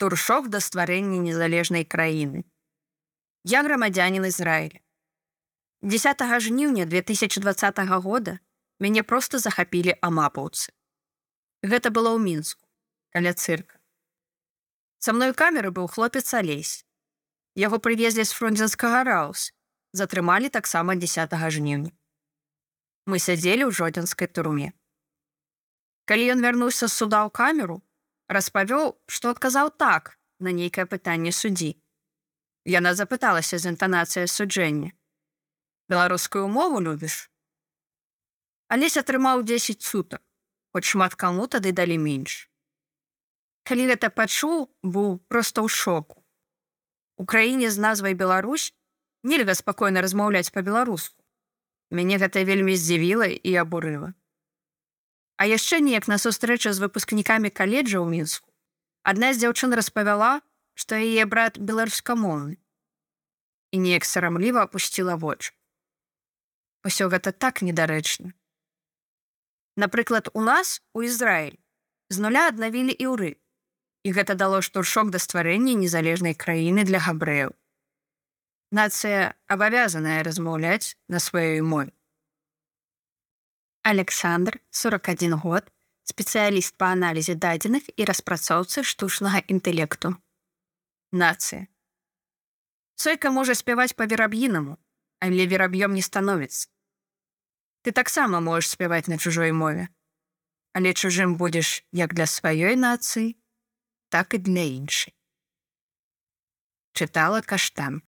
туршок да стварэння незалежнай краіны. Я грамадзянин Ізраіля. 10 жніўня 2020 года мяне проста захапілі амапаўцы. Гэта было ў мінску, каля цырка. Са мной камеры быў хлопец алесь. Яго прывезлі з фрунзенскага раус, затрымалі таксама 10 жніўня. Мы сядзелі ў жодзінскай турме. Калі ён вярнуўся з суда ў камеру, распавёў, што адказаў так на нейкае пытанне суддзі. Яна запыталася з інтанацыя суджэння. Беларускую мову любіш. Алесь атрымаў 10 сутак, хоць шмат каму тады далі менш. Калі гэта пачуў, быў проста ў шоку. У краіне з назвай Беларусь нельга спакойна размаўляць па-беларуску. Мяне гэта вельмі здзівіла і абурыла. А яшчэ неяк на сустрэчы з выпускнікамі каледжа ў мінску. Адна з дзяўчын распавяла, што яе брат беларускамоўны. І неяк сарамліва апусціла воч. Усё гэта так недарэчна. Напрыклад, у нас у Ізраіль з нуля аднавілі іўры. І гэта дало штуршок да стварэння незалежнай краіны для габрэяў. Нацыя абавязаная размаўляць на сваёй мове. Александр 41 год спецыяліст па аналізе дадзеных і распрацоўцы штучнага інтэлекту нацыя сойка можа спяваць па вераб'інаму але вераб'ём не становіцца ты таксама можаш спяваць на чужой мове. Але чужым будзеш як для сваёй нацыі так і для іншай чытала каштан